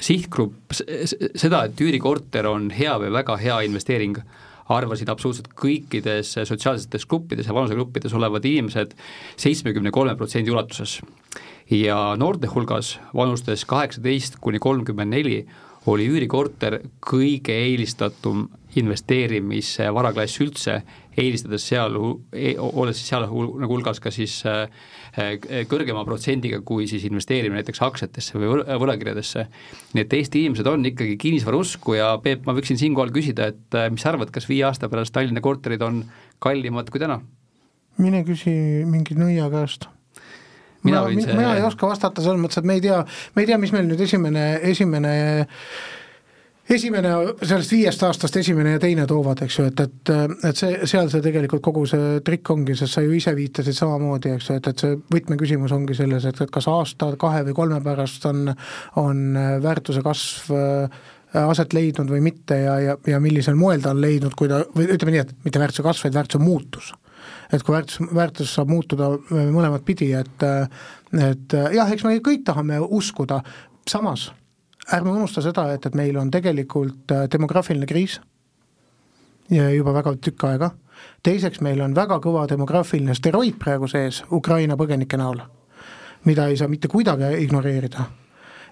S4: sihtgrupp, seda, et üürikorter on hea või väga hea investeering, arvasid absoluutselt kõikides sotsiaalsetes gruppides ja vanusegruppides olevad inimesed seitsmekümne kolme protsendi ulatuses. ja noorte hulgas vanustes kaheksateist kuni kolmkümmend neli oli üürikorter kõige eelistatum investeerimisvaraklass üldse, eelistades seal, e-, olles siis seal nagu hulgas ka siis äh, kõrgema protsendiga kui siis investeerimine näiteks aktsiatesse või võlakirjadesse. nii et Eesti inimesed on ikkagi kinnisvara usku ja Peep, ma võiksin siinkohal küsida, et mis sa arvad, kas viie aasta pärast Tallinna korterid on kallimad kui täna?
S5: mine küsi mingi nõia käest mina, mina, see... mina ei oska vastata selles mõttes, et me ei tea, me ei tea, mis meil nüüd esimene, esimene esimene, sellest viiest aastast esimene ja teine toovad, eks ju, et, et, et see, seal see tegelikult kogu see trikk ongi, sest sa ju ise viitasid samamoodi, eks ju, et, et see võtmeküsimus ongi selles, et, et kas aasta, kahe või kolme pärast on, on väärtuse kasv äh, aset leidnud või mitte ja, ja, ja millisel moel ta on leidnud, kui ta, või ütleme nii, et mitte väärtuse kasv, vaid väärtuse muutus. et kui väärtus, väärtus saab muutuda mõlemat pidi, et et jah, eks me kõik tahame uskuda, samas ärme unusta seda, et, et meil on tegelikult äh, demograafiline kriis juba väga tükk aega, teiseks meil on väga kõva demograafiline steroid praegu sees Ukraina põgenike näol, mida ei saa mitte kuidagi ignoreerida.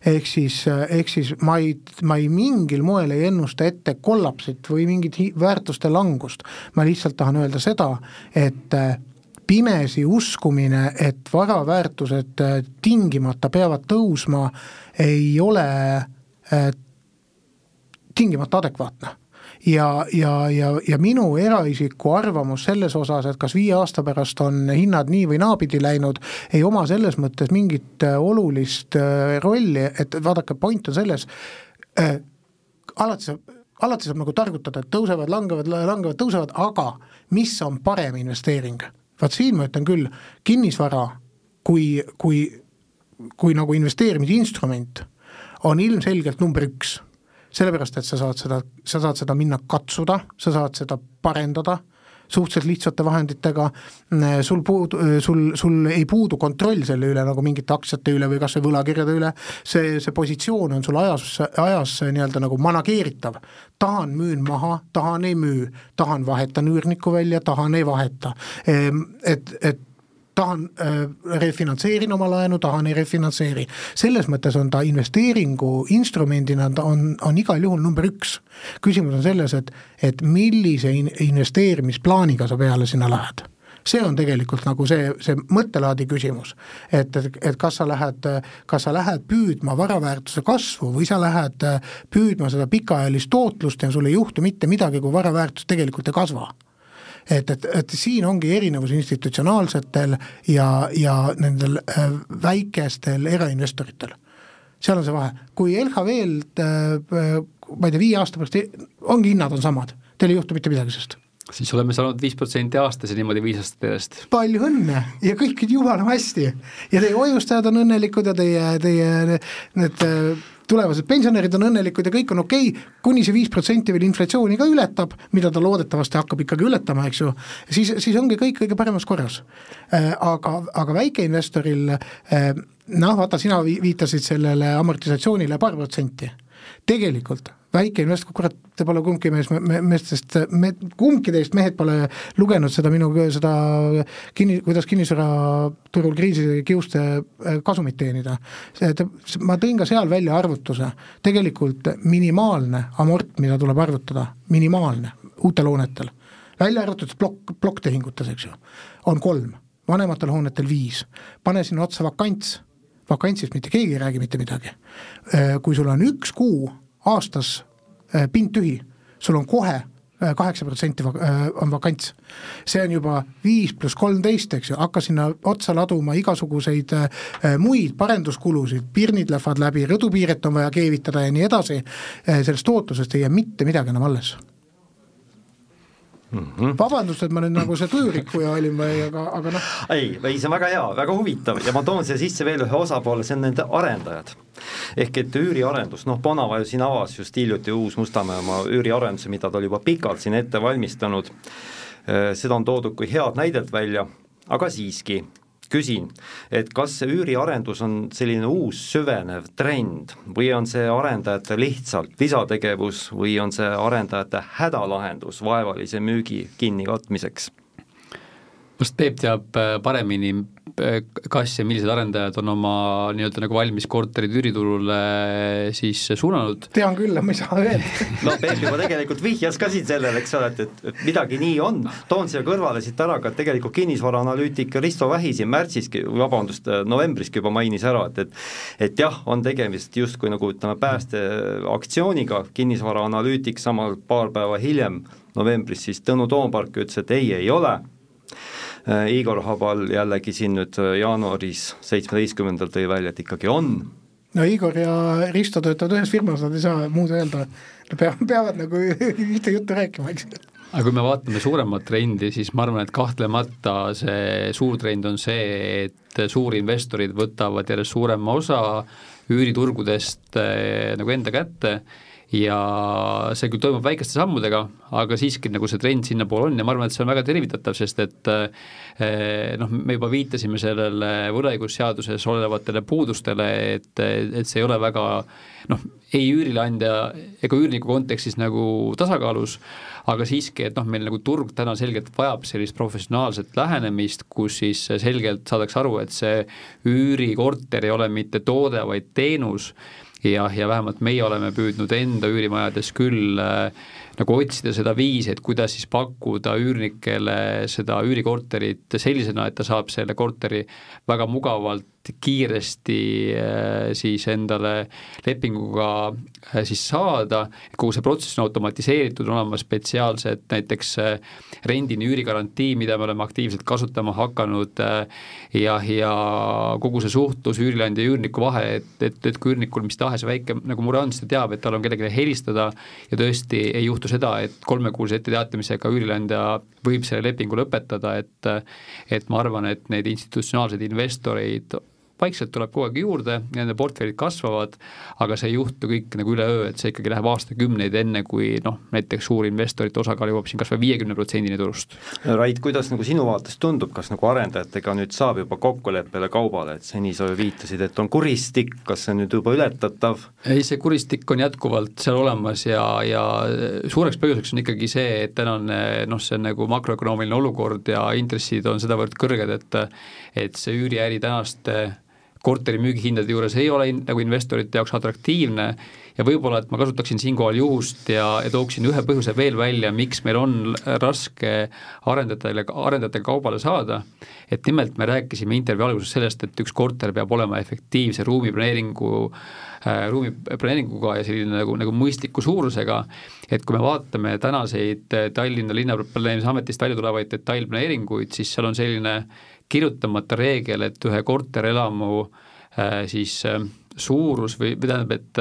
S5: Ehk siis, äh, ehk siis ma ei, ma ei mingil moel ei ennusta ette kollapsit või mingit väärtuste langust, ma lihtsalt tahan öelda seda, et äh, pimesi uskumine, et varaväärtused tingimata peavad tõusma, ei ole äh, tingimata adekvaatne ja, ja, ja, ja minu eraisiku arvamus selles osas, et kas viie aasta pärast on hinnad nii või naapidi läinud, ei oma selles mõttes mingit äh, olulist äh, rolli, et vaadake, point on selles äh,, alati saab, alati saab nagu targutada, et tõusevad, langevad, langevad, tõusevad, aga mis on parem investeering? Vaat siin ma ütlen küll, kinnisvara kui, kui, kui nagu investeerimisinstrument on ilmselgelt number üks. sellepärast, et sa saad seda, sa saad seda minna katsuda, sa saad seda parendada, suhteliselt lihtsate vahenditega, sul puudu, sul, sul ei puudu kontroll selle üle nagu mingite aktsiate üle või kas või võlakirjade üle, see, see positsioon on sul ajas, ajas nii-öelda nagu manageeritav. tahan, müün maha, tahan, ei müü, tahan, vahetan üürniku välja, tahan, ei vaheta. Ehm, et, et tahan äh,, refinantseerin oma laenu, tahan ei refinantseeri. selles mõttes on ta investeeringu instrumendina, ta on, on igal juhul number üks. küsimus on selles, et, et millise in, investeerimisplaaniga sa peale sinna lähed see on tegelikult nagu see, see mõttelaadi küsimus. et, et, et kas sa lähed, kas sa lähed püüdma varaväärtuse kasvu või sa lähed püüdma seda pikaajalist tootlust ja sul ei juhtu mitte midagi, kui varaväärtus tegelikult ei kasva et, et, et siin ongi erinevus institutsionaalsetel ja, ja nendel äh, väikestel erainvestoritel. seal on see vahe, kui LHV-lt äh, ma ei tea, viie aasta pärast ongi hinnad on samad, teil ei juhtu mitte midagi sellest
S4: siis oleme saanud viis protsenti aastas ja niimoodi viis aastat järjest.
S5: palju õnne ja kõik jumala hästi ja teie hoiustajad on õnnelikud ja teie, teie need tulevased pensionärid on õnnelikud ja kõik on okei okay,, kuni see viis protsenti veel inflatsiooni ka ületab, mida ta loodetavasti hakkab ikkagi ületama, eks ju, siis, siis ongi kõik kõige paremas korras. Äh, aga, aga väikeinvestoril äh, noh, vaata, sina viitasid sellele amortisatsioonile paar protsenti, tegelikult väike investor, kurat, te pole kumbki mees, me, meestest, me, kumbki teist mehed pole lugenud seda minu, seda kinni, kuidas kinnisvaraturul kriisi kiuste äh, kasumit teenida. ma tõin ka seal välja arvutuse, tegelikult minimaalne amort, mida tuleb arvutada, minimaalne, uutel hoonetel, välja arvatud plokk, plokktehingutes, eks ju, on kolm, vanematel hoonetel viis, pane sinna otsa vakants, vakantsist mitte keegi ei räägi mitte midagi. Äh, kui sul on üks kuu aastas äh, pind tühi, sul on kohe Äh, kaheksa protsenti äh, on vakants. see on juba viis pluss kolmteist, eks ju, hakka sinna otsa laduma igasuguseid muid parenduskulusid, pirnid lähevad läbi, rõdupiiret on vaja keevitada ja nii edasi, sellest tootlusest ei jää mitte midagi enam alles mm. -hmm. vabandust, et ma nüüd nagu see tujurikkuja olin või, aga, aga noh.
S3: ei, ei see on väga hea, väga huvitav ja ma toon siia sisse veel ühe osapoole, see on nende arendajad. ehk et üüriarendus, noh, Bonava ju siin avas just hiljuti Uus Mustamäe oma üüriarenduse, mida ta oli juba pikalt siin ette valmistanud, äh, seda on toodud kui head näidet välja, aga siiski küsin, et kas see üüriarendus on selline uus süvenev trend või on see arendajate lihtsalt lisategevus või on see arendajate hädalahendus vaevalise müügi kinnikatmiseks?
S4: vast Peep teab äh, paremini, kas ja millised arendajad on oma nii-öelda nagu valmis korterid üüriturule siis suunanud?
S5: tean küll, ma ei saa öelda. [laughs]
S3: No Peep juba tegelikult vihjas ka siin sellele, eks ole, et, et, et midagi nii on, toon siia kõrvale siit ära ka, tegelikult kinnisvaraanalüütik Risto Vähi siin märtsiski, vabandust, novembriski juba mainis ära, et et et jah, on tegemist justkui nagu ütleme, päästeaktsiooniga, kinnisvaraanalüütik samal paar päeva hiljem, novembris siis Tõnu Toompark ütles, et ei, ei ole Igor Habal jällegi siin nüüd äh, jaanuaris seitsmeteistkümnendal tõi välja, et ikkagi on.
S5: no Igor ja Risto töötavad ühes firmas, nad ei saa muud öelda, nad peavad, peavad nagu [laughs] ühte juttu rääkima, eks.
S4: Aga kui me vaatame suuremat trendi, siis ma arvan, et kahtlemata see suur trend on see, et suurinvestorid võtavad järjest suurema osa üüriturgudest äh, nagu enda kätte ja see küll toimub väikeste sammudega, aga siiski nagu see trend sinnapoole on ja ma arvan, et see on väga tervitatav, sest et eh, noh, me juba viitasime sellele võlaõigusseaduses olevatele puudustele, et, et see ei ole väga noh, ei üürileandja ega üürniku kontekstis nagu tasakaalus, aga siiski, et noh, meil nagu turg täna selgelt vajab sellist professionaalset lähenemist, kus siis selgelt saadakse aru, et see üürikorter ei ole mitte toode, vaid teenus ja, ja vähemalt meie oleme püüdnud enda üürimajades küll äh, nagu otsida seda viisi, et kuidas siis pakkuda üürnikele seda üürikorterit sellisena, et ta saab selle korteri väga mugavalt kiiresti äh, siis endale lepinguga äh, siis saada, kogu see protsess on automatiseeritud, on olemas spetsiaalsed näiteks äh, rendini üürigarantii, mida me oleme aktiivselt kasutama hakanud ja, ja kogu see suhtlus üürileandja ja üürniku vahel, et, et, et kui üürnikul mis tahes väike nagu mure on, siis ta teab, et tal on kellelegi helistada ja tõesti ei juhtu seda, et kolmekuulise etteteatamisega üürileandja võib selle lepingu lõpetada, et et ma arvan, et neid institutsionaalseid investoreid vaikselt tuleb kogu aeg juurde, nende portfellid kasvavad, aga see ei juhtu kõik nagu üleöö, et see ikkagi läheb aastakümneid, enne kui noh, näiteks suurinvestorite osakaal jõuab siin kas või viiekümne protsendini turust.
S3: Rait, kuidas nagu sinu vaates tundub, kas nagu arendajatega nüüd saab juba kokkuleppele kaubale, et seni sa viitasid, et on kuristik, kas see on nüüd juba ületatav?
S4: ei, see kuristik on jätkuvalt seal olemas ja, ja suureks põhjuseks on ikkagi see, et tänane noh, see on nagu makroökonoomiline olukord ja intressid on sedavõrd kõrged, et et see üüriäri tänaste korteri müügihindade juures ei ole in, nagu investorite jaoks atraktiivne ja võib-olla, et ma kasutaksin siinkohal juhust ja, ja tooksin ühe põhjuse veel välja, miks meil on raske arendajatele, arendajatega kaubale saada, et nimelt me rääkisime intervjuu alguses sellest, et üks korter peab olema efektiivse ruumiplaneeringu äh, ruumiplaneeringuga ja selline nagu, nagu mõistliku suurusega, et kui me vaatame tänaseid Tallinna linnaplaneerimisametist välja tulevaid detailplaneeringuid, siis seal on selline kirjutamata reegel, et ühe korterelamu äh, siis äh, suurus või, või tähendab, et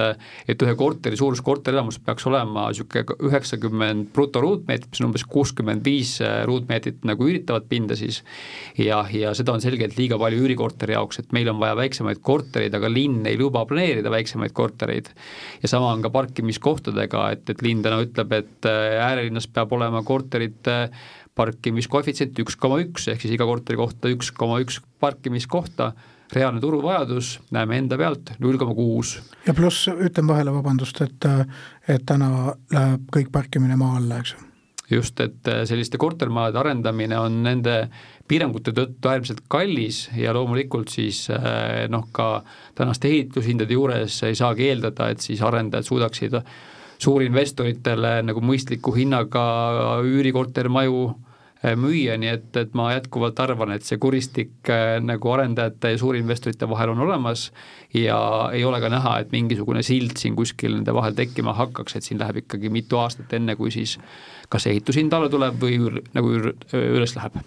S4: et ühe korteri suurus korterelamus peaks olema niisugune üheksakümmend brutoruutmeetrit, mis on umbes kuuskümmend viis äh, ruutmeetrit nagu üüritavat pinda siis, ja, ja seda on selgelt liiga palju üürikorteri jaoks, et meil on vaja väiksemaid kortereid, aga linn ei luba planeerida väiksemaid kortereid. ja sama on ka parkimiskohtadega, et, et linn täna ütleb, et äärelinnas peab olema korterid parkimiskoefitsient üks koma üks, ehk siis iga korteri kohta üks koma üks parkimiskohta, reaalne turuvajadus, näeme enda pealt, null koma kuus.
S5: ja pluss, ütlen vahele, vabandust, et, et täna läheb kõik parkimine maa alla, eks ju
S4: just, et selliste kortermajade arendamine on nende piirangute tõttu äärmiselt kallis ja loomulikult siis noh, ka tänaste ehitushindade juures ei saagi eeldada, et siis arendajad suudaksid suurinvestoritele nagu mõistliku hinnaga üürikortermaju müüa, nii et, et ma jätkuvalt arvan, et see kuristik nagu arendajate ja suurinvestorite vahel on olemas ja ei ole ka näha, et mingisugune sild siin kuskil nende vahel tekkima hakkaks, et siin läheb ikkagi mitu aastat, enne kui siis kas ehitushind alla tuleb või üür, nagu üür, üles läheb.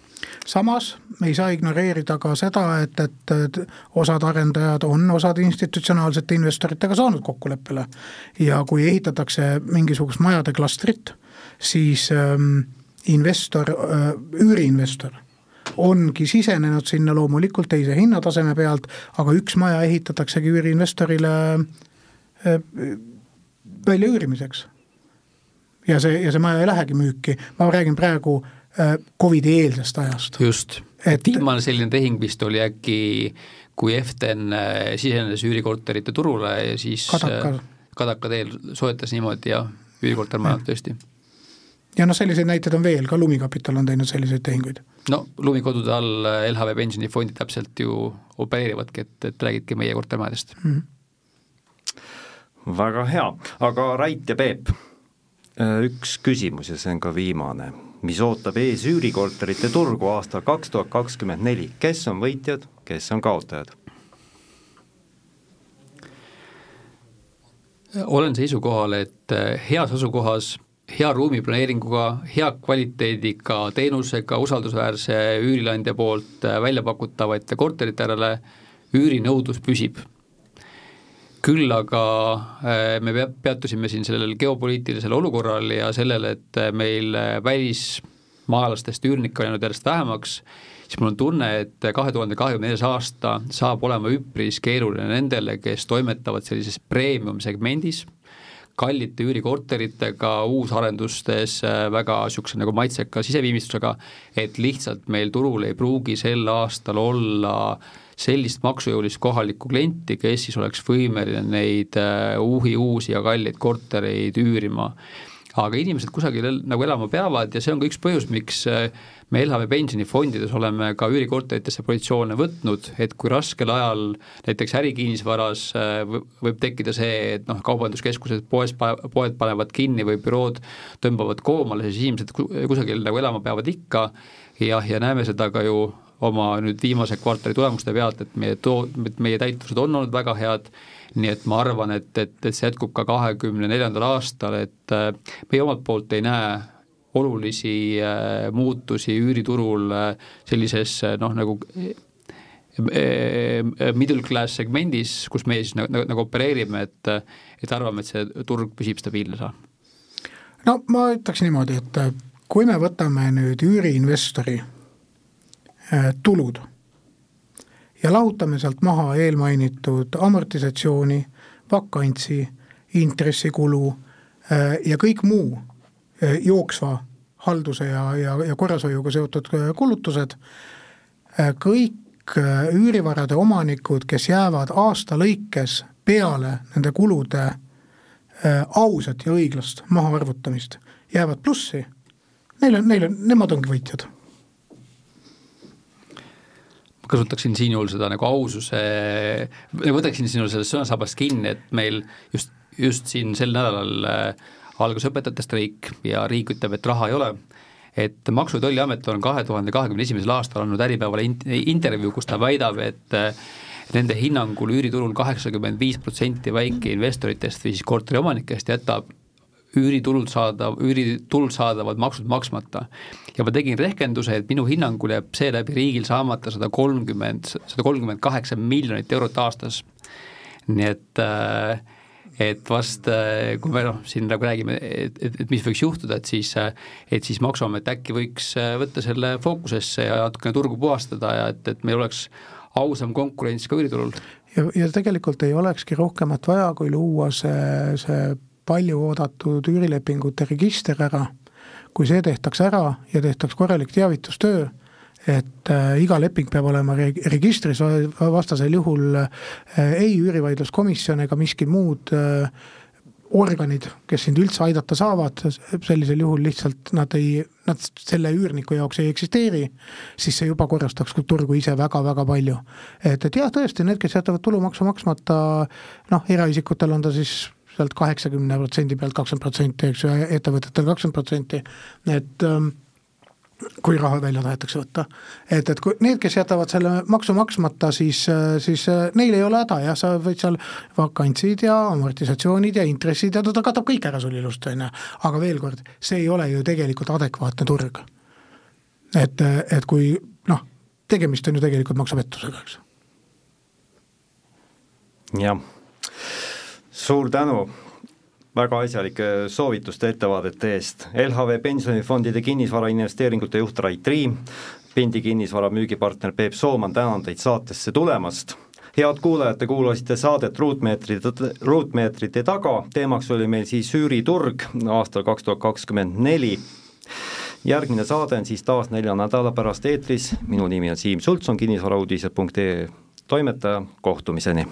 S5: Samas me ei saa ignoreerida ka seda, et, et osad arendajad on osade institutsionaalsete investoritega saanud kokkuleppele. Ja kui ehitatakse mingisugust majade klastrit, siis ähm, investor äh,, üüriinvestor ongi sisenenud sinna loomulikult teise hinnataseme pealt, aga üks maja ehitataksegi üüriinvestorile äh, välja üürimiseks. Ja see, ja see maja ei lähegi müüki, ma räägin praegu Covidi eelsest ajast.
S4: just, et viimane selline tehing vist oli äkki, kui Eften äh, sisenes üürikorterite turule ja siis Kadaka, äh, Kadaka teel soetas niimoodi ja üürikortermajad tõesti.
S5: ja noh, selliseid näiteid on veel, ka Lumikapital on teinud selliseid tehinguid.
S4: no lumikodude all LHV pensionifondid täpselt ju opereerivadki, et, et räägidki meie kortermajadest mm. -hmm.
S3: väga hea, aga Rait ja Peep Äh, üks küsimus ja see on ka viimane, mis ootab ees üürikorterite turgu aastal kaks tuhat kakskümmend neli, kes on võitjad, kes on kaotajad?
S4: olen seisukohal, et äh, heas asukohas, hea ruumiplaneeringuga, hea kvaliteediga teenusega, usaldusväärse üürileandja poolt äh, välja pakutavate korterite järele üürinõudlus püsib küll aga äh, me peatusime siin sellel geopoliitilisel olukorral ja sellel, et äh, meil äh, välismaalastest üürnikke on jäänud järjest vähemaks, siis mul on tunne, et kahe tuhande kahekümne neljas aasta saab olema üpris keeruline nendele, kes toimetavad sellises premium segmendis, kallite üürikorteritega, uusarendustes väga niisuguse nagu maitseka siseviimistlusega, et lihtsalt meil turul ei pruugi sel aastal olla äh, sellist maksujõulist kohalikku klienti, kes siis oleks võimeline neid äh, uhi uusi ja kalleid kortereid üürima. aga inimesed kusagil nagu elama peavad ja see on ka üks põhjus, miks äh, me LHV pensionifondides oleme ka üürikorteritesse positsioone võtnud, et kui raskel ajal näiteks ärikinnisvaras äh, võib tekkida see, et noh, kaubanduskeskused, poes, poed panevad kinni või bürood tõmbavad koomale, siis inimesed kusagil nagu elama peavad ikka jah, ja näeme seda ka ju oma nüüd viimase kvartali tulemuste pealt, et meie too-, et meie täituvused on olnud väga head, nii et ma arvan, et, et, et see jätkub ka kahekümne neljandal aastal, et äh, meie omalt poolt ei näe olulisi äh, muutusi üüriturul äh, sellises noh, nagu middle class segmendis, kus meie siis nagu, nagu opereerime, et et arvame, et see turg püsib stabiilne.
S5: no ma ütleks niimoodi, et kui me võtame nüüd üüriinvestori tulud. ja lahutame sealt maha eelmainitud amortisatsiooni, vakantsi, intressikulu äh, ja kõik muu äh, jooksva halduse ja, ja, ja korrashoiuga seotud kulutused, kõik üürivarade omanikud, kes jäävad aasta lõikes peale nende kulude ausat ja õiglast mahaarvutamist, jäävad plussi, neil on, neil on, nemad ongi võitjad
S4: kasutaksin siinjuhul seda nagu aususe, võtaksin sinul sellest sõnasabast kinni, et meil just, just siin sel nädalal äh, algas õpetajate streik ja riik ütleb, et raha ei ole, et Maksu- ja Tolliamet on kahe tuhande kahekümne esimesel aastal andnud Äripäevale intervjuu, kus ta väidab, et äh, nende hinnangul üüriturul kaheksakümmend viis protsenti väikeinvestoritest või siis korteriomanikest jätab üüritulult saadav, üüritulult saadavad maksud maksmata. ja ma tegin rehkenduse, et minu hinnangul jääb seeläbi riigil saamata sada kolmkümmend, sada kolmkümmend kaheksa miljonit eurot aastas. nii et äh, et vast, äh, kui me noh, siin nagu räägime, et, et, et mis võiks juhtuda, et siis, äh, et siis Maksuamet äkki võiks võtta selle fookusesse ja natukene turgu puhastada ja et, et meil oleks ausam konkurents ka üüriturul.
S5: ja, ja tegelikult ei olekski rohkemat vaja, kui luua see, see palju oodatud üürilepingute register ära, kui see tehtaks ära ja tehtaks korralik teavitustöö, et äh, iga leping peab olema reg-, registris, vastasel juhul äh, ei üürivaidluskomisjon ega miski muud äh, organid, kes sind üldse aidata saavad, sellisel juhul lihtsalt nad ei, nad selle üürniku jaoks ei eksisteeri, siis see juba korrastaks turgu ise väga-väga palju. et, et jah, tõesti, need, kes jätavad tulumaksu maksmata, noh, eraisikutel on ta siis sealt kaheksakümne protsendi pealt kakskümmend protsenti, eks ju, ettevõtetel kakskümmend protsenti, et ähm, kui raha välja tahetakse võtta. et, et kui need, kes jätavad selle maksu maksmata, siis, siis neil ei ole häda jah, sa võid seal vakantsid ja amortisatsioonid ja intressid ja ta katab kõik ära sul ilusti, on ju. aga veel kord, see ei ole ju tegelikult adekvaatne turg. et, et kui noh, tegemist on ju tegelikult maksupettusega, eks.
S3: jah, suur tänu väga asjalike soovituste ettevaadete eest. LHV pensionifondide kinnisvarainvesteeringute juht Rait Riim, Pindi kinnisvara müügipartner Peep Sooman, tänan teid saatesse tulemast. Head kuulajad, te kuulasite saadet Ruutmeetrite, ruutmeetrite taga, teemaks oli meil siis üüriturg aastal kaks tuhat kakskümmend neli. järgmine saade on siis taas nelja nädala pärast eetris, minu nimi on Siim Sultson, kinnisvarauudised.ee toimetaja, kohtumiseni